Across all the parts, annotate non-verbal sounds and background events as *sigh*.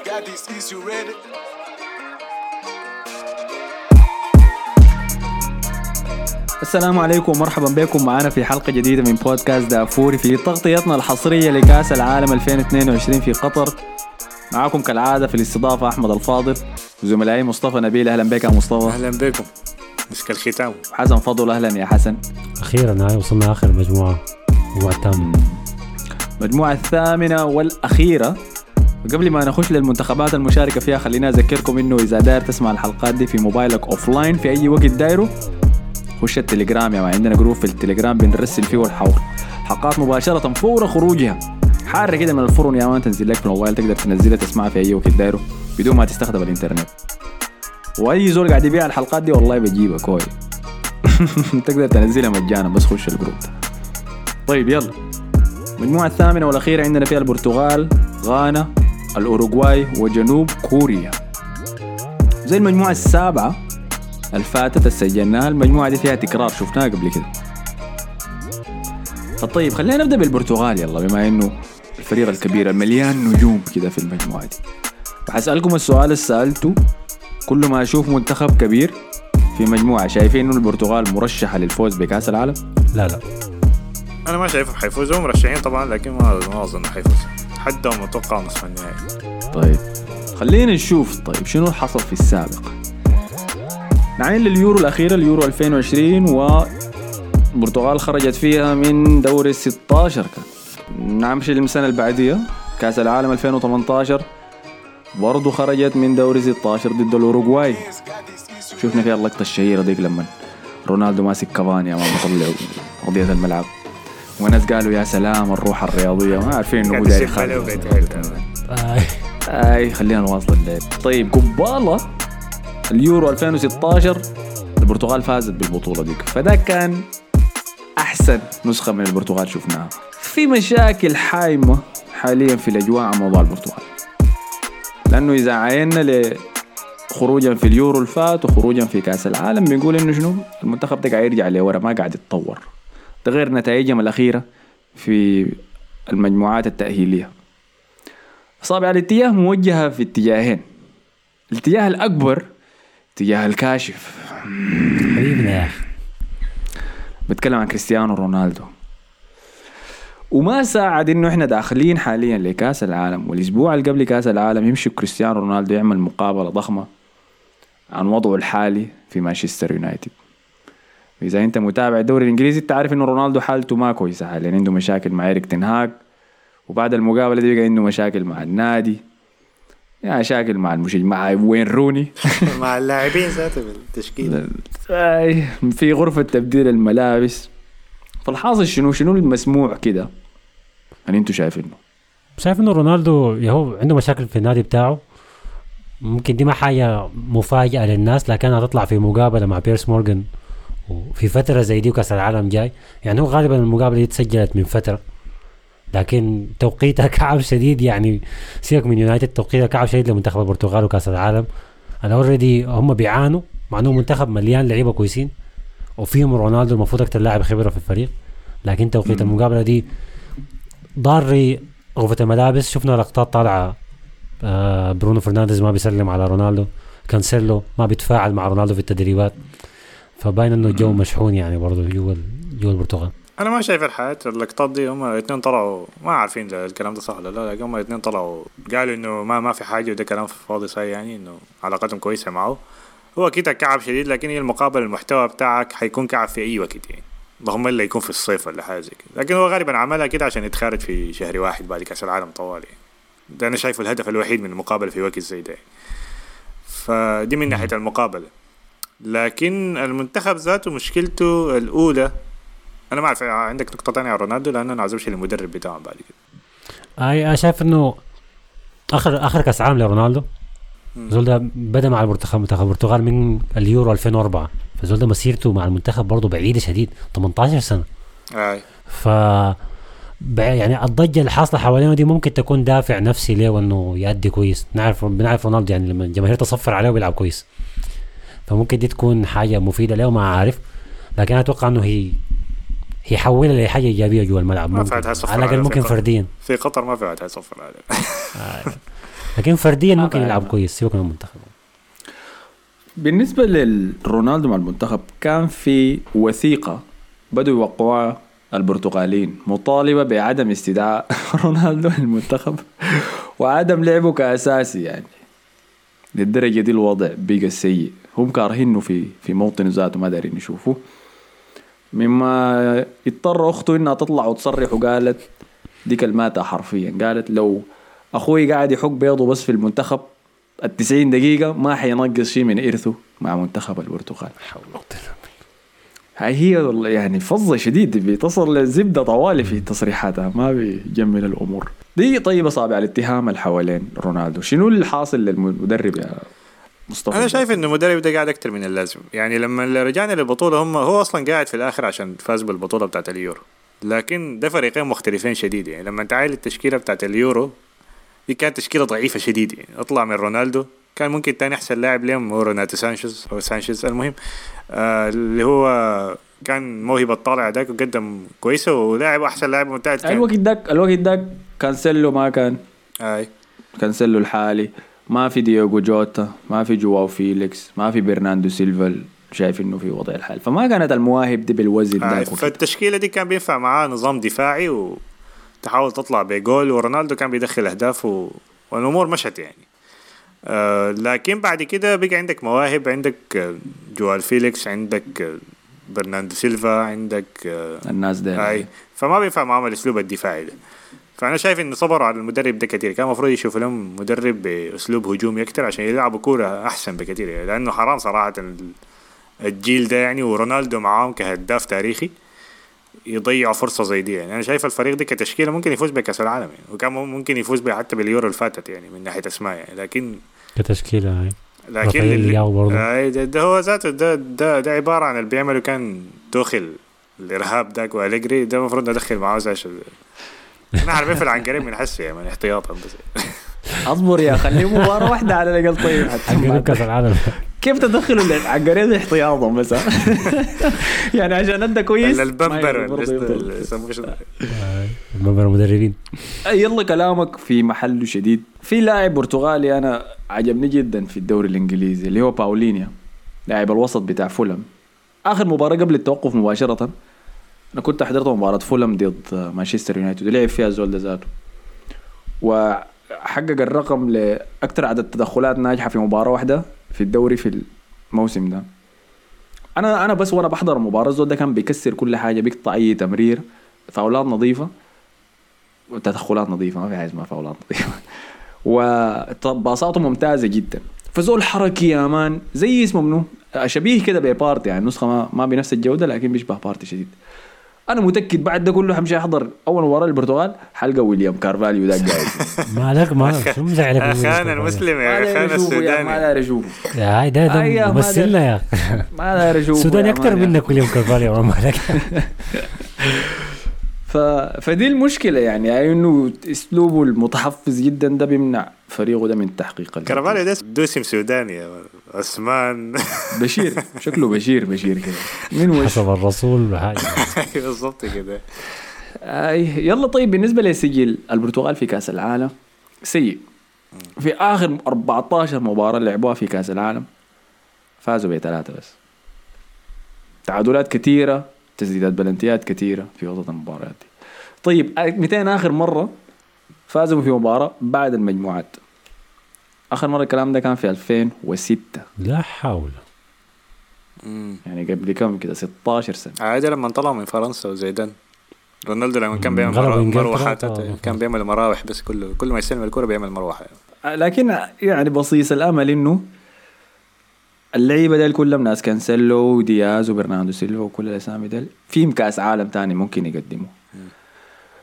got these east, you ready? السلام عليكم ومرحبا بكم. معنا في حلقة جديدة من بودكاست دافوري في تغطيتنا الحصرية لكأس العالم 2022 في قطر. معاكم كالعادة في الاستضافة أحمد الفاضل. وزملائي مصطفى نبيل أهلا بك يا مصطفى. أهلا بكم. مسك الختام. حسن فضل أهلا يا حسن. أخيرا هاي وصلنا آخر مجموعة. المجموعه الثامنة. المجموعة الثامنة والأخيرة. قبل ما نخش للمنتخبات المشاركة فيها خلينا أذكركم إنه إذا داير تسمع الحلقات دي في موبايلك offline في أي وقت دايره خش التليجرام يا ما عندنا group في التليجرام بنرسل فيه الحوار. حلقات مباشرة فور خروجها. حارة كده من الفرن يا مان تنزل لك في الموبايل تقدر تنزلها تسمعها في أي وقت دايره بدون ما تستخدم الإنترنت. وأي زول قاعد يبيع الحلقات دي والله بجيبها كوي. *laughs* تقدر تنزلها مجانا بس خش ال group ده. طيب يلا. المجموعة الثامنة والأخيرة عندنا فيها البرتغال غانا. الأوروغواي وجنوب كوريا. زي المجموعة السابعة الفاتت سجلناها المجموعة دي فيها تكرار شفناها قبل كده. فطيب خلينا نبدأ بالبرتغال يلا بما إنه الفريق الكبير المليان نجوم كده في المجموعة دي. وحسألكم السؤال اللي سألته. كل ما أشوف منتخب كبير في مجموعة شايفين إنه البرتغال مرشحة للفوز بكأس العالم؟ لا لا. أنا ما شايفهم حيفوزوا مرشحين طبعا لكن ما ما أظن حيفوزوا حدهم أتوقع نصف النهائي. طيب خلينا نشوف طيب شنو حصل في السابق؟ نعين لليورو الأخيرة اليورو 2020 والبرتغال خرجت فيها من دوري ال 16 كان نمشي للسنة اللي بعديها كأس العالم 2018 برضو خرجت من دوري 16 ضد الأوروغواي. شفنا فيها اللقطة الشهيرة ديك لما رونالدو ماسك كافاني مان مطلع أرضية الملعب. وناس قالوا يا سلام الروح الرياضية ما عارفين انه هو. آه. آي. خلينا نواصل الليل. طيب قبالة اليورو 2016 البرتغال فازت بالبطولة ديك. فده كان أحسن نسخة من البرتغال شفناها. في مشاكل حايمة حاليا في الأجواء عن موضوع البرتغال. لأنه إذا عينا خروجا في اليورو الفات وخروجا في كأس العالم بنقول إنه شنو؟ المنتخب ده قاعد يرجع لورا ما قاعد يتطور. ده غير نتائجهم الأخيرة في المجموعات التأهيلية. أصابع الاتجاه موجهة في اتجاهين. الاتجاه الأكبر اتجاه الكاشف. حبيبنا يا أخي. بتكلم عن كريستيانو رونالدو. وما ساعد إنه إحنا داخلين حاليا لكأس العالم. والأسبوع اللي قبل كأس العالم يمشي كريستيانو رونالدو يعمل مقابلة ضخمة عن وضعه الحالي في مانشستر يونايتد. إذا أنت متابع الدوري الإنجليزي أنت عارف إنه رونالدو حالته ما كويسة. حاليا عنده مشاكل مع إيريك تنهاج وبعد المقابلة دي بقى عنده مشاكل مع النادي. يعني مشاكل مع المشجع مع وين روني. *laughs* مع اللاعبين ذاته بالتشكيل. في غرفة تبديل الملابس. فالحاصل شنو؟ شنو المسموع كده؟ يعني أنتوا شايفينه شايف إنه رونالدو يهو عنده مشاكل في النادي بتاعه. ممكن دي ما حاجة مفاجأة للناس لكنها تطلع في مقابلة مع بيرس مورغان. وفي فترة زي دي وكأس العالم جاي. يعني هو غالبا المقابلة دي تسجلت من فترة. لكن توقيتها *laughs* كعب شديد يعني سيبك من يونايتد توقيتها كعب شديد لمنتخب البرتغال وكأس العالم. أنا already هم بيعانوا مع انه منتخب مليان لعيبة كويسين وفيهم رونالدو المفروض أكثر لاعب خبرة في الفريق. لكن توقيت المقابلة دي ضارة غرفة الملابس. شفنا لقطات طالعة آه برونو فرنانديز ما بيسلم على رونالدو. كانسيلو ما بيتفاعل مع رونالدو في التدريبات. فباين إنه الجو مشحون يعني برضه جوا جوا البرتغال أنا ما شايف الحياة اللقطات دي هم الاثنين طلعوا ما عارفين إذا الكلام ده صح ولا لا لكن هم الاثنين طلعوا قالوا إنه ما ما في حاجة وده كلام فاضي صحيح يعني إنه علاقتهم كويسة معه. هو أكيد كعب شديد لكن هي المقابلة المحتوى بتاعك حيكون كعب في أي وقت يعني. اللهم إلا يكون في الصيف ولا حاجة زي كده. لكن هو غالبا عملها كده عشان يتخارج في شهر واحد بعد كأس العالم طوالي يعني. ده أنا شايفه الهدف الوحيد من المقابلة في وقت زي ده يعني. فدي من ناحية المقابلة. لكن المنتخب ذاته مشكلته الأولى أنا ما أعرف عندك نقطة تانية على رونالدو؟ لأنه أنا عزمش المدرب بتاعه بعد كده. أي أنا شايف إنه آخر آخر كأس عالم لرونالدو زول ده بدأ مع المنتخب منتخب البرتغال من اليورو 2004 فزول ده مسيرته مع المنتخب برضه بعيدة شديد 18 سنة. أي. ف يعني الضجة اللي حاصلة حوالينه دي ممكن تكون دافع نفسي له انه يأدي كويس. نعرف بنعرف رونالدو يعني لما الجماهير تصفر عليه وبيلعب كويس. فممكن دي تكون حاجة مفيدة له ما عارف لكن أنا أتوقع إنه هي هي حولها لحاجه إيجابية جوا الملعب. ما ممكن. صفر على الأقل ممكن. فرديا. في قطر ما في واحد هيصفر عليه *laughs* لكن فرديا ممكن بعرف. يلعب كويس. سيبك من المنتخب. بالنسبة لرونالدو مع المنتخب كان في وثيقة بدوا يوقعوها البرتغاليين. مطالبة بعدم استدعاء *laughs* رونالدو للمنتخب وعدم لعبه كأساسي يعني. للدرجة دي الوضع بقى سيء. هم كارهينه في في موطن ذاته ما دارين يشوفوه. مما اضطر أخته إنها تطلع وتصرح وقالت دي كلماتها حرفيا. قالت لو أخوي قاعد يحك بيضه بس في المنتخب ال 90 دقيقة ما حينقص شيء من إرثه مع منتخب البرتغال. هاي هي يعني فظة شديد بتصل للزبدة طوالي في تصريحاتها ما بيجمل الأمور. دي طيب أصابع الاتهام اللي حوالين رونالدو. شنو اللي حاصل للمدرب يا مصطفى أنا شايف إنه المدرب ده قاعد أكتر من اللازم. يعني لما رجعنا للبطولة هم هو أصلا قاعد في الآخر عشان فاز بالبطولة بتاعت اليورو. لكن ده فريقين مختلفين شديد. يعني لما انت عاين التشكيلة بتاعت اليورو دي كانت تشكيلة ضعيفة شديد. يعني اطلع من رونالدو. كان ممكن تاني أحسن لاعب لهم هو روناتو سانشيز. أو سانشيز المهم. آه اللي هو كان موهبة طالع ذاك وقدم كويسة ولاعب أحسن لاعب ممتاز. الوقت داك الوقت داك كانسيلو ما كان. آي. كانسيلو الحالي. ما في ديوغو جوتا ما في جواو فيليكس ما في برناندو سيلفا شايف إنه في وضع الحال. فما كانت المواهب دي بالوزن وكده. فالتشكيلة دي كان بينفع معاه نظام دفاعي وتحاول تطلع بجول ورونالدو كان بيدخل أهداف و... والأمور مشت يعني. آه لكن بعد كده بقى عندك مواهب عندك آه، جواو فيليكس عندك آه، برناندو سيلفا عندك آه، الناس دي هاي. فما بينفع معاهم الأسلوب الدفاعي ده. فأنا شايف انه صبروا على المدرب ده كتير. كان المفروض يشوفوا لهم مدرب بأسلوب هجومي أكتر عشان يلعبوا كورة أحسن بكتير. يعني لأنه حرام صراحة ال- الجيل ده يعني ورونالدو معاهم كهداف تاريخي يضيعوا فرصة زي دي. يعني أنا شايف الفريق ده كتشكيلة ممكن يفوز بكأس العالم يعني وكان ممكن يفوز بها حتى باليورو اللي فاتت يعني من ناحية أسماء يعني. لكن كتشكيلة هاي لكن اللي-. آه، ده, ده هو ذاته ده ده ده عبارة عن اللي بيعمله كان توخل الإرهاب داك وأليجري. ده المفروض ندخل معاه *laughs* إحنا عارفين عن قريب من حسه يعني احتياطا بس. اصبر يا خليه مباراة واحدة على الأقل. طيب حق كأس العالم. كيف تدخلوا العقارين احتياطا بس؟ *laughs* يعني عشان أنت كويس. البمبر يقدر ولا برضه يفضل. اللي يسموه شنو؟ مبر المدربين يلا كلامك في محله شديد. في لاعب برتغالي أنا عجبني جدا في الدوري الإنجليزي اللي هو باولينيا لاعب الوسط بتاع فولم آخر مباراة قبل التوقف مباشرة. أنا كنت حضرت مباراة فولم ضد مانشستر يونايتد ولعب فيها الزول ده ذاته وحقق الرقم لأكثر عدد تدخلات ناجحة في مباراة واحدة في الدوري في الموسم ده. أنا أنا بس وأنا بحضر المباراه الزول ده كان بيكسر كل حاجة بيقطع أي تمرير فاولات نظيفة. وتدخلات نظيفة ما في حاجة اسمها فاولات نظيفة. *laughs* وباصاته ممتازة جدا. فزول حركي يا مان زي اسمه منو؟ شبيه كده ببارتي يعني نسخة ما, ما بنفس الجودة لكن بيشبه بارتي شديد. أنا متأكد بعد ده كله حمشي أحضر أول مباراة للبرتغال حلقة ويليام كارفاليو ده *laughs* قاعد. ما لك ما شو مزعلك اخانا المسلم؟ يا اخانا يا ما السوداني داير اشوفه يا هاي ده ده ما ممثلنا يا أخي. ما داير اشوفه السوداني أكثر. منك ويليام كارفاليو ما لك *laughs* ف... فدي المشكلة يعني يعني إنه أسلوبه المتحفز جدا ده بيمنع فريقه ده من تحقيق. كارفاليو ده دوسم سوداني عثمان. بشير شكله بشير بشير كده. من وش؟ حسب الرسول حاجة *laughs* بالضبط كده. يلا طيب بالنسبة لسجل البرتغال في كأس العالم سيء. في آخر 14 مباراة لعبوها في كأس العالم فازوا بثلاثة بس. تعادلات كثيرة. تسديدات بلنتيات كثيرة في وسط المباريات دي. طيب 200 آخر مرة فازوا في مباراة بعد المجموعات. آخر مرة الكلام ده كان في 2006 لا حول. يعني قبل كم كده؟ 16 سنة. عادي لما طلعوا من فرنسا وزيدان. رونالدو لما كان بيعمل. مروحات آه. كان بيعمل مراوح بس كل كل ما يستلم الكرة بيعمل مروحة. لكن يعني بصيص الأمل إنه اللعيبة ديل كلهم ناس كانسيلو ودياز وبرناردو سيلفا وكل الأسامي ديل فيهم كأس عالم تاني ممكن يقدموا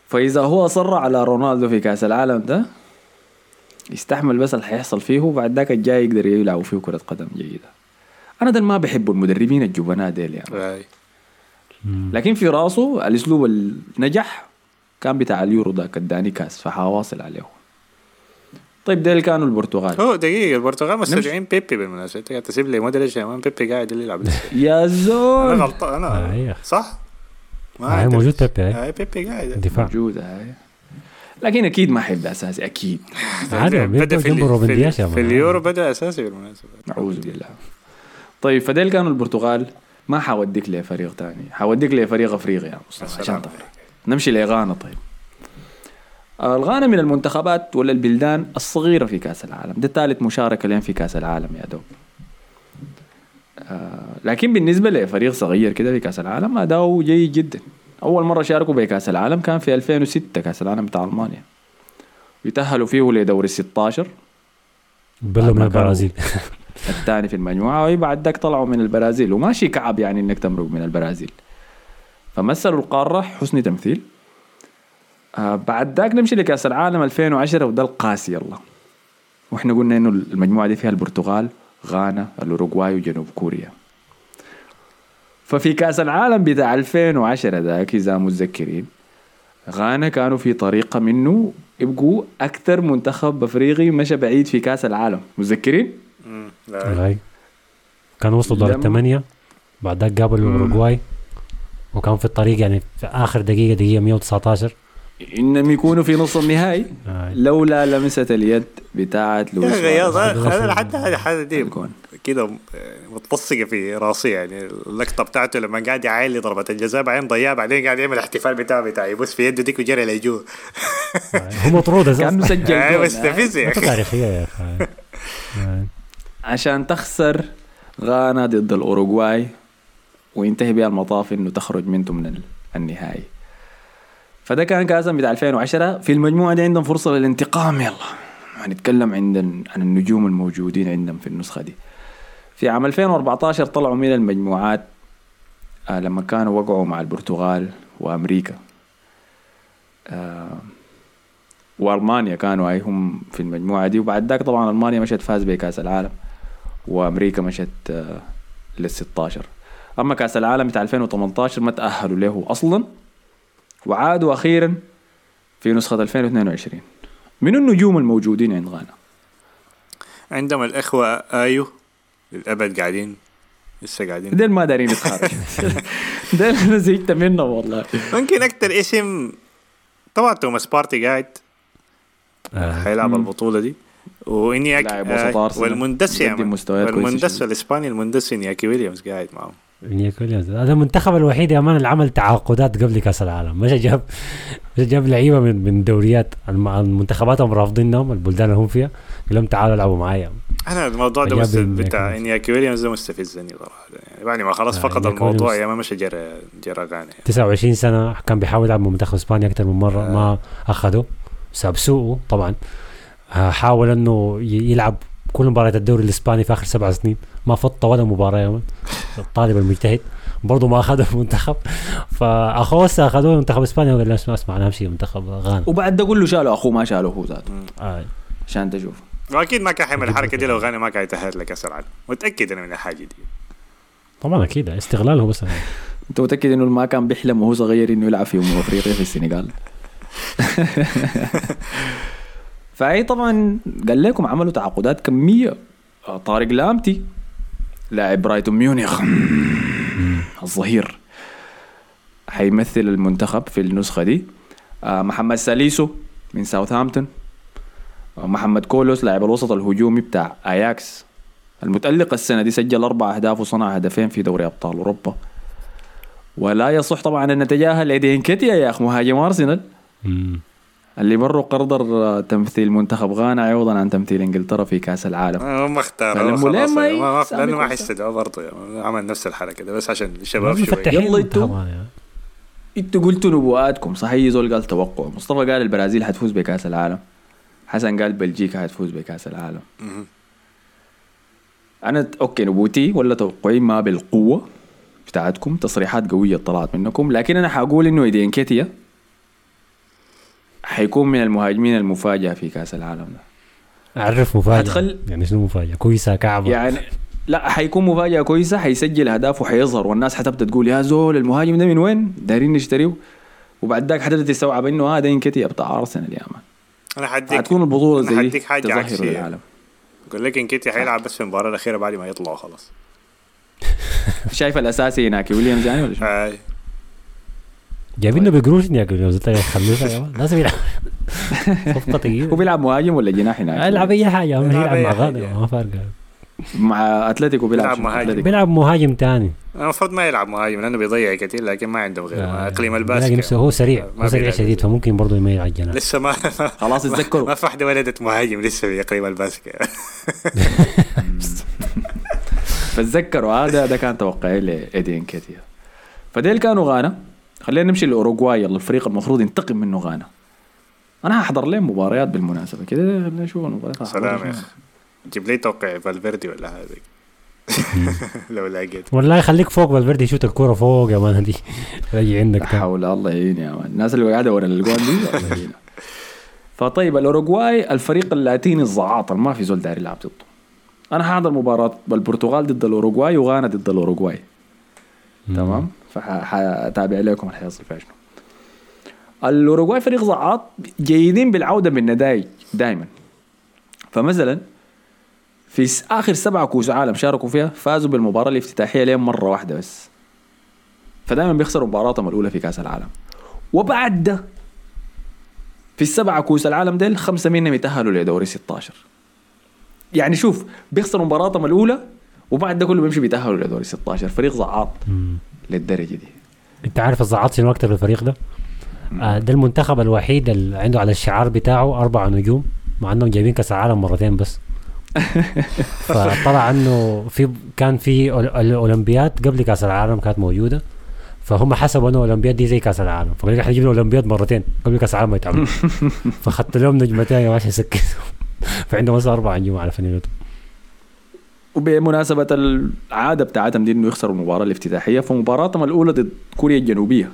فإذا هو أصر على رونالدو في كأس العالم ده يستحمل بس اللي حيحصل فيه وبعد ذاك الجاي يقدر يلعبوا فيه كرة قدم جيدة. أنا ده ما بحب المدربين الجبناء ديل يعني. لكن في راسه الأسلوب النجح كان بتاع اليورو ذاك اداني كاس فحيواصل عليه. طيب ديل كانوا البرتغال. هو دقيقة البرتغال مستدعين بيبي بالمناسبة. انت قاعد تسيب لي مودريتش يا مان بيبي قاعد اللي يلعب يا أنا زول غلطان أنا أيوه. صح؟ ما. موجود بيبي هاي. بيبي قاعد. دفاع. موجودة هاي. لكن أكيد ما حيبدأ أساسي أكيد. *laughs* عادي بيبدأ في, في, في. اليورو بدأ أساسي بالمناسبة. اعوذ بالله. طيب فديل كانوا البرتغال. ما حوديك لفريق تاني. حوديك لفريق أفريقيا عشان تفرق. نمشي لغانا طيب. آه، الغانا من المنتخبات ولا البلدان الصغيرة في كأس العالم؟ ده ثالث مشاركة لهم في كأس العالم يا دوب آه، لكن بالنسبة لفريق صغير كده في كأس العالم أداؤه جيد جدا. أول مرة شاركوا بكأس العالم كان في 2006 كأس العالم بتاع ألمانيا. يتأهلوا فيه لدور ال 16 بلوا من البرازيل. *laughs* الثاني في المجموعة وبعد ذاك طلعوا من البرازيل. وماشي كعب يعني إنك تمرق من البرازيل. فمثلوا القارة حسن تمثيل. آه بعد ذاك نمشي لكأس العالم 2010 وده القاسي يلا. وإحنا قلنا إنه المجموعة دي فيها البرتغال غانا الأوروغواي وجنوب كوريا. ففي كأس العالم بتاع 2010 ذاك إذا متذكرين غانا كانوا في طريقة منه يبقوا أكثر منتخب أفريقي مشى بعيد في كأس العالم. متذكرين؟ لا. كانوا وصلوا دور الثمانية بعد ذاك قابلوا الأوروغواي وكان في الطريق يعني في آخر دقيقة دقيقة 119 انهم يكونوا في نص النهائي هاي. لولا لمسة اليد بتاعت لويس يا أنا لحد هذه دي. كده م- متلصقه في راسي يعني اللقطة بتاعته لما قاعد يعايل ضربه الجزاء بعدين ضيعها بعدين قاعد يعمل الاحتفال بتاعه بتاع يبص في يده ديك وجري لجوا *laughs* هاي. هو مطرود كانه أساسا سجل هاي جون. مستفز يا أخي تاريخية يا أخي. *laughs* عشان تخسر غانا ضد الأوروغواي وينتهي بها المطاف إنه تخرج منه من ال- النهائي فده كان كاسم بتاع 2010 في المجموعة دي عندهم فرصة للانتقام يلا. هنتكلم ال- عن النجوم الموجودين عندهم في النسخة دي. في عام 2014 طلعوا من المجموعات آه لما كانوا وقعوا مع البرتغال وأمريكا. آه وألمانيا كانوا أي هم في المجموعة دي. وبعد ذاك طبعا ألمانيا مشت فاز بكأس العالم. وأمريكا مشت آه، لل 16 أما كأس العالم بتاع 2018 ما تأهلوا له أصلا. وعادوا أخيرا في نسخة 2022 من النجوم الموجودين عند غانا عندهم الإخوة آيو للأبد قاعدين لسه قاعدين. ديل ما دارين يتخرجوا *laughs* ديل أنا زهقت منهم والله. ممكن أكتر اسم طبعا توماس بارتي قاعد. آه. حيلعب البطولة دي. أرسنال. والمندسي يا بيقدم مان. مستويات كويسة والمندس شديد. الإسباني المندس إنياكي ويليامز قاعد معهم نيك ويليامز هذا المنتخب الوحيد يا مان اللي عمل تعاقدات قبل كأس العالم. مش جاب مش جاب لعيبة من من دوريات. الم- المنتخبات هم رافضينهم البلدان اللي هم فيها. قال لهم تعالوا العبوا معايا. أنا الموضوع ده مست... بتاع. إنياكي ويليامز ده مستفزني صراحة. يعني بعد ما خلاص آه، فقد الموضوع. يا ما مش جرى جرى غانا 29 سنة كان بيحاول يلعب مع منتخب إسبانيا أكثر من مرة ما أخذه. بسبب سوءه طبعا. آه، حاول إنه يلعب كل مباريات الدوري الإسباني في آخر سبع سنين. ما فط ولا مباراة. مان الطالب المجتهد برضه ما أخذه *laughs* المنتخب فاخوه أخذوه منتخب إسبانيا وقال له اسمع اسمع أنا همشي منتخب غانا وبعد ده كله شالوا أخوه ما شالوا هو ذاته. آه. عشان تشوف. وأكيد ما كان حيعمل الحركة دي لو غانا ما كان يتأهل لكاس العالم متأكد أنا من الحاجة دي؟ طبعا أكيد. استغلال هو بس. أنت متأكد إنه ما كان بيحلم وهو صغير إنه يلعب في أمم أفريقيا في السنغال؟ *laughs* فأي طبعا قال لكم عملوا تعاقدات كمية. آه، طارق لامتي لاعب برايتون ميونخ. الظهير. حيمثل المنتخب في النسخة دي. آه، محمد ساليسو من ساوثهامبتون. آه، محمد كولوس لاعب الوسط الهجومي بتاع أياكس. المتألق السنة دي سجل أربع أهداف وصنع هدفين في دوري أبطال أوروبا. ولا يصح طبعا أن نتجاهل إيدين كيتيا يا أخ مهاجم أرسنال. مم. اللي بروا قرضر آه، تمثيل منتخب غانا عوضا عن تمثيل إنجلترا في كأس العالم هم اختاروا خلاص ما يعني. لأنه ما؟ حيستدعوا برضه يعني. عمل نفس الحركة ده بس عشان الشباب شوية مفتحين يلا أنتوا. هذا. إنتوا قلتوا نبوءاتكم صحيح زول قال توقع مصطفى قال البرازيل حتفوز بكأس العالم حسن قال بلجيكا حتفوز بكأس العالم. أنا okay نبوتي ولا توقعي ما بالقوة بتاعتكم تصريحات قوية طلعت منكم لكن أنا حقول إنه ايدي نكيتيا حيكون من المهاجمين المفاجئه في كأس العالم ده. أعرف مفاجأة. هتخل- يعني شنو مفاجأة؟ كويسة كعبة. يعني لا حيكون مفاجأة كويسة حيسجل اهداف وحيظهر والناس حتبدا تقول يا زول المهاجم ده من وين؟ دايرين نشتريه. وبعد ذاك حتبدا تستوعب إنه هذا آه انكيتيا بتاع أرسنال يا مان. أنا حديك حتكون البطولة أنا زي حديك حاجة تظهر عكسية. للعالم. بقول لك إنكيتي حيلعب بس في المباراة الأخيرة بعد ما يطلعوا خلاص *laughs* شايف الاساسي هناك ويليامز يعني ولا شو؟ جايبينه بقروش يا أخي زلت خلوها يا مان. لازم يلعب. صفقة هو ثقيله بيلعب مهاجم ولا جناح هناك يلعب أي حاجة يلعب يلعب مع غانا. ما فارقة. مع أتلتيكو بيلعب؟ مهاجم. أتلتيكو. بيلعب مهاجم تاني. المفروض ما يلعب مهاجم لأنه بيضيع كثير لكن ما عندهم غير. آه، أقليم الباسك. هو سريع ما هو سريع شديد فممكن برضه يميل على الجناح لسه ما *laughs* خلاص اتذكروا. ما في واحدة ولدت مهاجم لسه في أقليم الباسك. *laughs* فتذكروا هذا ده كان توقعي لايدي نكيتيا فديل كانوا غانا. خلينا نمشي لأوروغواي يلا الفريق المفروض ينتقم منه غانا أنا هحضر لهم مباريات بالمناسبة كده خلينا نشوف المباريات سلام يا أخي. جيب لي توقع فالفيردي ولا هذا *laughs* لو لقيت. والله خليك فوق فالفيردي يشوت الكورة فوق يا man دي يجي عندك. لا. حول الله يعين يا man. الناس اللي قاعدة ورا الاجوان دي الله يعينها فطيب الأوروغواي الفريق اللاتيني الزعاط اللي ما في زول داري يلعب ضده. أنا حاحضر مباراة البرتغال ضد الأوروغواي وغانا ضد الأوروغواي. تمام؟ فحتابع لكم حيصل فيها شنو. الأوروغواي فريق زعاط جيدين بالعودة بالنتائج دائما فمثلا في آخر سبعة كوس عالم شاركوا فيها فازوا بالمباراة الافتتاحية لين مرة واحدة بس. فدائما بيخسروا مباراتهم الأولى في كأس العالم. وبعد ده في السبعة كوس العالم ديل خمسة منهم يتأهلوا لدوري 16 يعني شوف بيخسروا مباراتهم الأولى وبعد ده كله بيمشي بيتأهلوا لدوري 16 فريق زعاط مم. للدرجة دي. انت عارف الزعاط شنو أكتر الفريق ده؟ آه ده المنتخب الوحيد اللي عنده على الشعار بتاعه أربع نجوم مع إنهم جايبين كأس العالم مرتين بس. *laughs* فطلع إنه في كان في الأولمبياد قبل كأس العالم كانت موجودة. فهم حسبوا إنه الأولمبياد دي زي كأس العالم. فقال لك حنجيب الأولمبياد مرتين قبل كأس العالم ما يتعمل *laughs* فخدت لهم نجمتين ماشي يسكتوا *laughs* فعندهم بس أربع نجوم على فنيلته وبمناسبة العادة بتاعتهم دي إنه يخسروا المباراة الافتتاحية فمباراتهم الأولى ضد كوريا الجنوبية.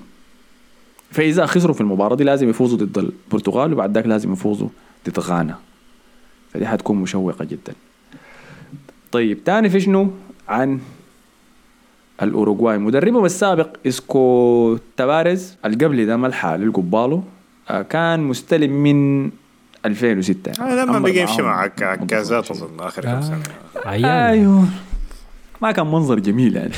فإذا خسروا في المباراة دي لازم يفوزوا ضد البرتغال وبعد ذاك لازم يفوزوا ضد غانا. فدي حتكون مشوقة جدا. طيب تاني في شنو؟ عن الأوروغواي. مدربهم السابق إسكو تبارز القبلي ده ما الحالي القبالو آه، كان مستلم من 2006 يعني. آه، لما بقى يمشي مع عك- عكازات 14. أظن آخر كم آه. سنة أيوه ما كان منظر جميل يعني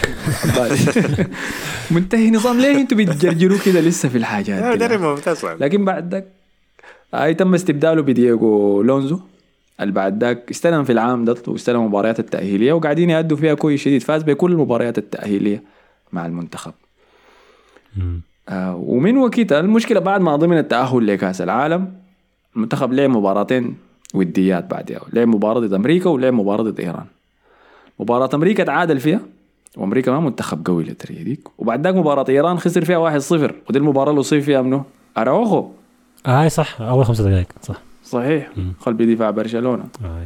*laughs* منتهي نظام ليه أنتوا بتجرجروا كده لسه في الحاجات آه، دي؟ مدرب ممتاز والله. لكن بعد ذاك اي تم استبداله بدييغو لونزو اللي بعد ذاك استلم في العام ده واستلم المباريات التأهيلية وقاعدين يأدوا فيها كويس شديد فاز بكل المباريات التأهيلية مع المنتخب. آه ومن وقتها المشكلة بعد ما ضمن التأهل لكأس العالم المنتخب لعب مباراتين وديات بعدها لعب مباراة ضد أمريكا ولعب مباراة ضد إيران. مباراة أمريكا تعادل فيها وأمريكا ما منتخب قوي للدرجة ديك وبعد ذاك مباراة إيران خسر فيها 1-0 ودي المباراة اللي أصيب فيها منه أراوخو. آه صح. أول خمسة دقائق. صح. صحيح. مم. قلب دفاع برشلونة. آه.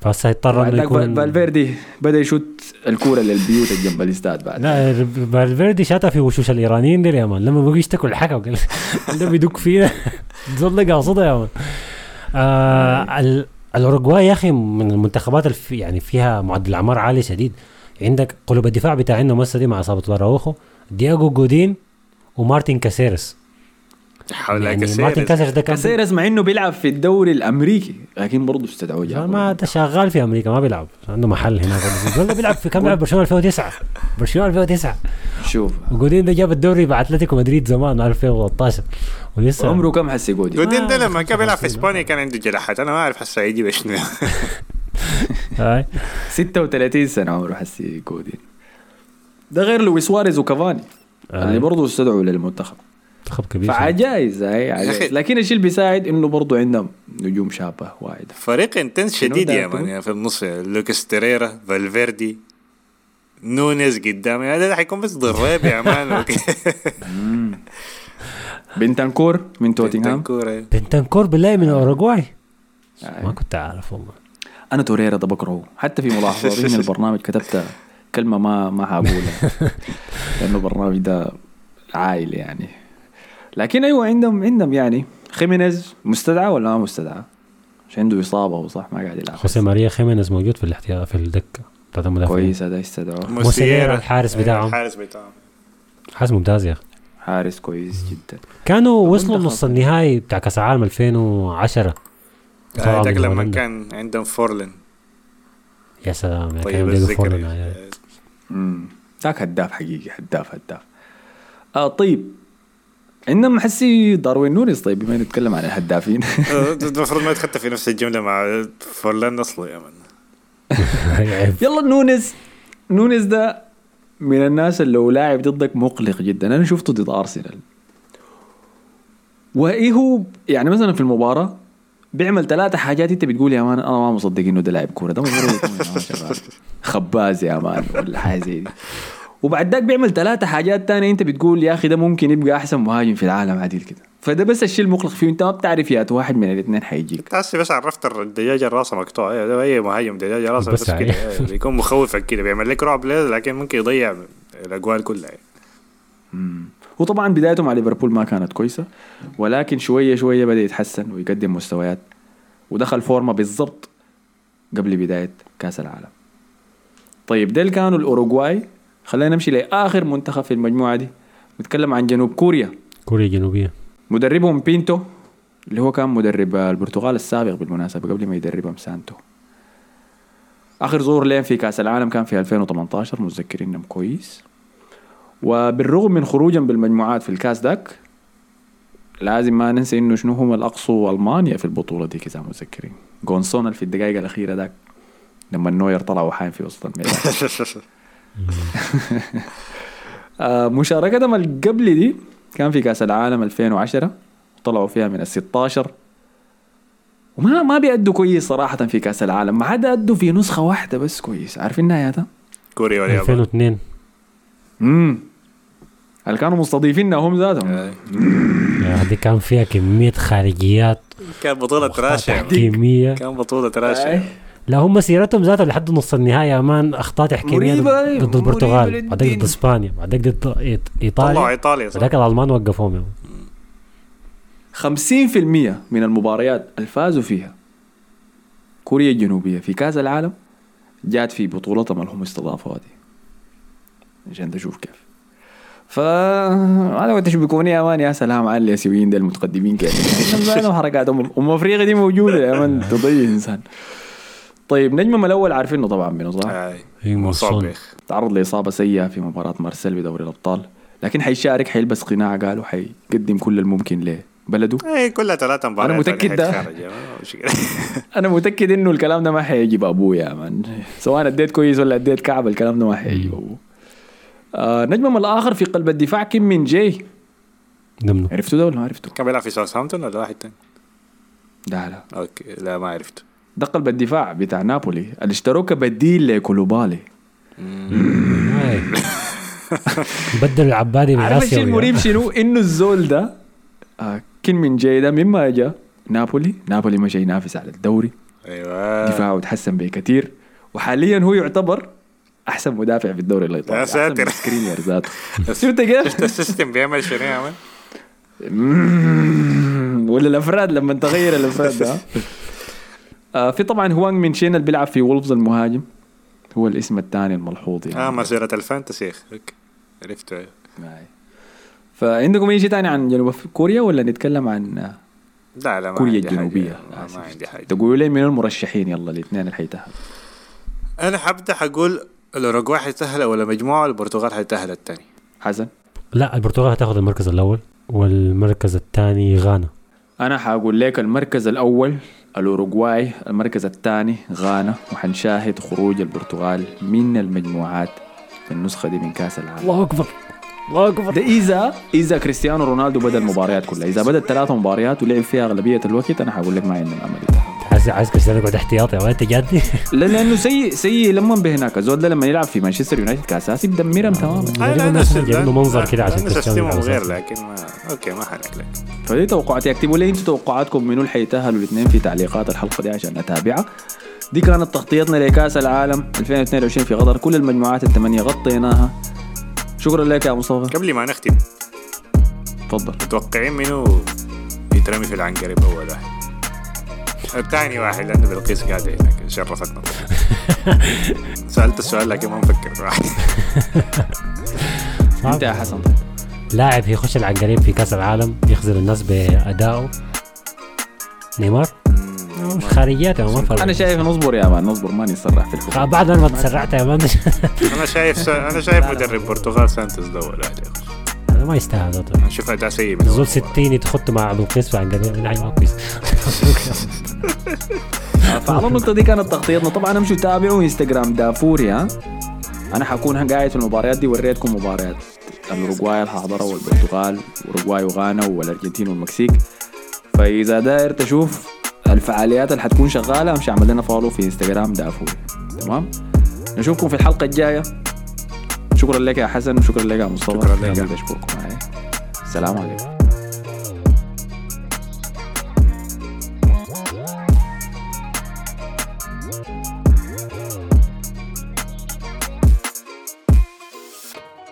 فهسه هيضطر بعد انه يكون فالفيردي بدأ يشوت الكورة للبيوت اللي جنب الاستاد بعد. لا فالفيردي شاتها في وشوش الإيرانيين دي يا man. لما بقوا يشتكوا الحكم قال *laughs* ده بيدق فينا. زول ده قاصدها يا man. آه ال- الأوروغواي يا أخي من المنتخبات الف يعني فيها معدل اعمار عالي شديد. عندك قلوب الدفاع بتاعنا هسه دي مع اصابه أراوخو دييغو جودين ومارتن كاسيرس حول يعني كاسيرس. مارتن كاسيرس ده كان مع إنه بيلعب في الدوري الأمريكي لكن برضه استدعوه جابوه. ما ده شغال في أمريكا ما بيلعب. عنده محل هناك ولا بيلعب في كم بيلعب برشلونة 2009 برشلونة 2009 شوف. وجودين ده جاب الدوري مع اتلتيكو مدريد زمان 2013 ولسه عمره كم حسي جودين؟ جودين ده ما لما كان بيلعب في 55 إسبانيا كان عنده جراحات أنا ما أعرف هسه يجي شنو *laughs* هاي. 36 سنة عمره حسي جودين. ده غير لويس سواريز وكافاني اللي برضه استدعوا للمنتخب. منتخب كبير فعجائز هاي عجائز. لكن الشيء اللي بيساعد إنه برضه عندهم نجوم شابة وايد. فريق intense شديد يا؟ man يعني في النص لوكاس توريرا فالفيردي نونيز قدامي. هذا حيكون بس ضريب يا man. *laughs* بنتنكور من توتنهام. بنتنكور بالله من الاوروغواي آه. ما كنت أعرف والله. أنا توريرا ده بكرهه. حتى في ملاحظاتي *laughs* من البرنامج كتبت كلمة ما ما حقولها *laughs* لأنه البرنامج ده عائل يعني. لكن أيوه عندهم عندهم يعني خيمينيز مستدعى ولا ما مستدعى؟ عشان عنده إصابة وصح ما قاعد يلعب. خوسيه ماريا خيمينيز موجود في الاحتياط في الدكة بتاعت المدافعين. كويس هذا استدعوه موسييرا. الحارس بتاعهم. الحارس بتاعهم. حارس ممتاز يا أخي. حارس كويس جدا. كانوا وصلوا. نص النهائي بتاع كأس العالم 2010 طلعوا ذاك من لما. كان عندهم فورلن يا سلام يا طيب الذكر امم ذاك هداف حقيقي هداف هداف. آه طيب. عندنا حسي داروين نونيز طيب بما نتكلم عن الهدافين. *laughs* المفروض ما يتخطى في نفس الجملة مع فورلان اصله يا man. *laughs* يلا نونيز. نونيز ده من الناس اللي لو لاعب ضدك مقلق جدا. أنا شفته ضد أرسنال. وايه هو يعني مثلا في المباراة بيعمل ثلاثة حاجات أنت بتقول يا man أنا ما مصدق إنه ده لاعب كورة. ده. خباز يا man ولا حاجة زي دي. وبعد ذاك بيعمل ثلاثة حاجات تانية. انت بتقول يا أخي ده ممكن يبقى أحسن مهاجم في العالم عديل كده. فده بس الشيء المقلق فيه. انت ما بتعرف يا واحد من الاثنين حيجيك. تحسي بس عرفت الدجاجة راسها مقطوع إيه، أي مهاجم دجاجة راسها بس بس كده. يعني. إيه، بيكون مخوفك كده. بيعمل لك رعب لكن ممكن يضيع الأجوال كلها. يعني. وطبعا بدايته مع ليفربول ما كانت كويسة ولكن شوية شوية بدأ يتحسن ويقدم مستويات ودخل فورمة بالضبط قبل بداية كأس العالم. طيب ديل كانوا الأوروغواي. خلينا نمشي لآخر منتخب في المجموعة دي. نتكلم عن جنوب كوريا. كوريا الجنوبيه مدربهم بينتو اللي هو كان مدرب البرتغال السابق بالمناسبة قبل ما يدربهم سانتوس. آخر ظهور لهم في كأس العالم كان في 2018 متذكرينهم كويس. وبالرغم من خروجهم بالمجموعات في الكاس داك لازم ما ننسى إنه شنو هم الاقصوا ألمانيا في البطولة دي إذا متذكرين. قون سون في الدقائق الأخيرة داك لما النوير طلع وحاين في وسط الميدان. *laughs* مشاركتهم اللي قبل دي كان في كأس العالم 2010 طلعوا فيها من ال 16 وما ما بيأدوا كويس صراحة في كأس العالم ما عدا أدوا في نسخة واحدة بس كويس. عارفين نهايتها؟ كوريا واليابان. 2002 امم اللي كانوا مستضيفيننا هم ذاتهم؟ آه. هذه كان فيها كمية خارجيات. كان بطولة راشا تحكيميه كان بطولة راشا لا هم مسيرتهم ذاتهم لحد نص النهاية يا مان اخطاء تحكيميه ضد- ضد البرتغال. بعدين ضد إسبانيا بعدين ضد إيط- طلعوا ايطاليا إيطاليا صح. بعدين الألمان وقفوهم يا مان. 50% من المباريات اللي فازوا فيها كوريا الجنوبية في كأس العالم جات في بطولتهم اللي هم استضافوها دي عشان تشوف كيف. ف أنا قلت شو بيكون يا مان يا سلام على الاسيويين ده المتقدمين كيف. *laughs* حركاتهم ام أفريقيا دي موجودة يا مان تضيع إنسان. طيب نجمهم الأول عارفينه طبعا منه صح؟ هي موصول. صابخ تعرض لاصابه سيئة في مباراة مارسيل بدوري الأبطال لكن حيشارك حيلبس قناع قالوا حيقدم كل الممكن لبلده إيه كلها ثلاثة مباريات أنا متأكد ده. *laughs* *laughs* أنا متأكد إنه الكلام ده ما حيجيب أبوه يا مان. سواء أديت كويس ولا أديت كعب الكلام ده ما حيجيب أبوه. آه نجمهم الآخر في قلب الدفاع كيم من منو عرفتوا ده ولا ما عرفتوا؟ كان بيلعب في ساوثهامبتون ولا واحد تاني؟ لا لا. okay لا ما عرفته. ده قلب الدفاع بتاع نابولي. اللي اشتروه كبديل لكوليبالي. *laughs* بدل العبادي عارف الشيء بالاسيوي المريب شنو؟ *laughs* إنه الزول ده آه كيم مين جاي ده مما جاء نابولي. نابولي مشى ينافس على الدوري. أيوه. دفاعه تحسن بكثير. وحاليا هو يعتبر أحسن مدافع في الدوري الأيطالي. يا ساتر. سكرينيار ذاته. *laughs* شفت كيف؟ شفت ال system بيعمل شنو يا. ولا الأفراد لما تغير الأفراد ده. في طبعا هوانغ من شين اللي بيلعب في وولفز المهاجم. هو الاسم الثاني الملحوظ يعني. آه مسيرة ال fantasy يا أخي. okay عرفته. معي. فعندكم أي شيء ثاني عن جنوب كوريا ولا نتكلم عن آه، لا لا ما كوريا عندي حاجة. الجنوبية؟ ما, ما عندي حاجة. تقولوا لي من المرشحين؟ يلا الاثنين اللي حيتأهلوا أنا حبدأ حقول الأوروغواي حيتأهل ولا مجموعة البرتغال حيتأهل الثاني. حسن. لا البرتغال هتاخذ المركز الأول والمركز الثاني غانا. أنا حأقول لك المركز الأول الأوروغواي المركز الثاني غانا وحنشاهد خروج البرتغال من المجموعات في النسخة دي من كأس العالم. الله أكبر. الله أكبر. ده إذا إذا كريستيانو رونالدو بدأ المباريات كلها. إذا بدا ثلاث مباريات ولعب فيها أغلبية الوقت أنا حقول لك ما عندنا أمل. عايز عايز كريستيانو يقعد احتياطي يا ولد انت جادي لا لأنه سيء سيء لما بهناك الزول ده لما يلعب في مانشستر يونايتد كأساسي بدمرهم تماما جايبين له منظر كده عشان كريستيانو غير. لكن ما okay ما حنك لك. فدي توقعاتي. اكتبوا لي أنتوا توقعاتكم منو اللي حيتاهلوا الاثنين في تعليقات الحلقة دي عشان أتابعها. دي كانت تغطيتنا لكأس العالم 2022 في قطر كل المجموعات الثمانيه غطيناها. شكرا لك يا مصطفى. قبل ما نختم تفضل. متوقعين منو يترمي في العنقريب اول واحد الثاني واحد لأنه بلقيس قاعدة هناك شرفتنا. *laughs* سألت السؤال لكن ما مفكر. في *laughs* واحد. أنت يا حسن. طيب لاعب يخش العنقريب في كأس العالم يخزر الناس بأدائه. نيمار؟ مش خارجيات ما فرق. أنا شايف نصبر يا مان نصبر ما نسرح في الحكم بعد ما تسرعت يا مان. *laughs* أنا شايف. أنا شايف مدرب برتغال سانتوس ده يخش أنا ما يستاهل طبعا. نشوف أداء سيء من زول أول 60 يتخط مع لوكيس عن قبل ما كويس. *laughs* فعلى النقطة دي كانت تغطيتنا. طبعا امشوا تابعوا انستغرام دافوري ها؟ أنا حكون قاعد في المباريات دي وريتكم مباريات. الاوروغواي الحاضرة والبرتغال واوروغواي وغانا والأرجنتين والمكسيك. فإذا داير تشوف الفعاليات اللي حتكون شغالة امشي اعمل لنا follow في انستغرام دافوري. تمام؟ نشوفكم في الحلقة الجاية. شكرا لك يا حسن وشكرا لك يا مصطفى. شكراً لك. بشكركم معي. السلام عليكم.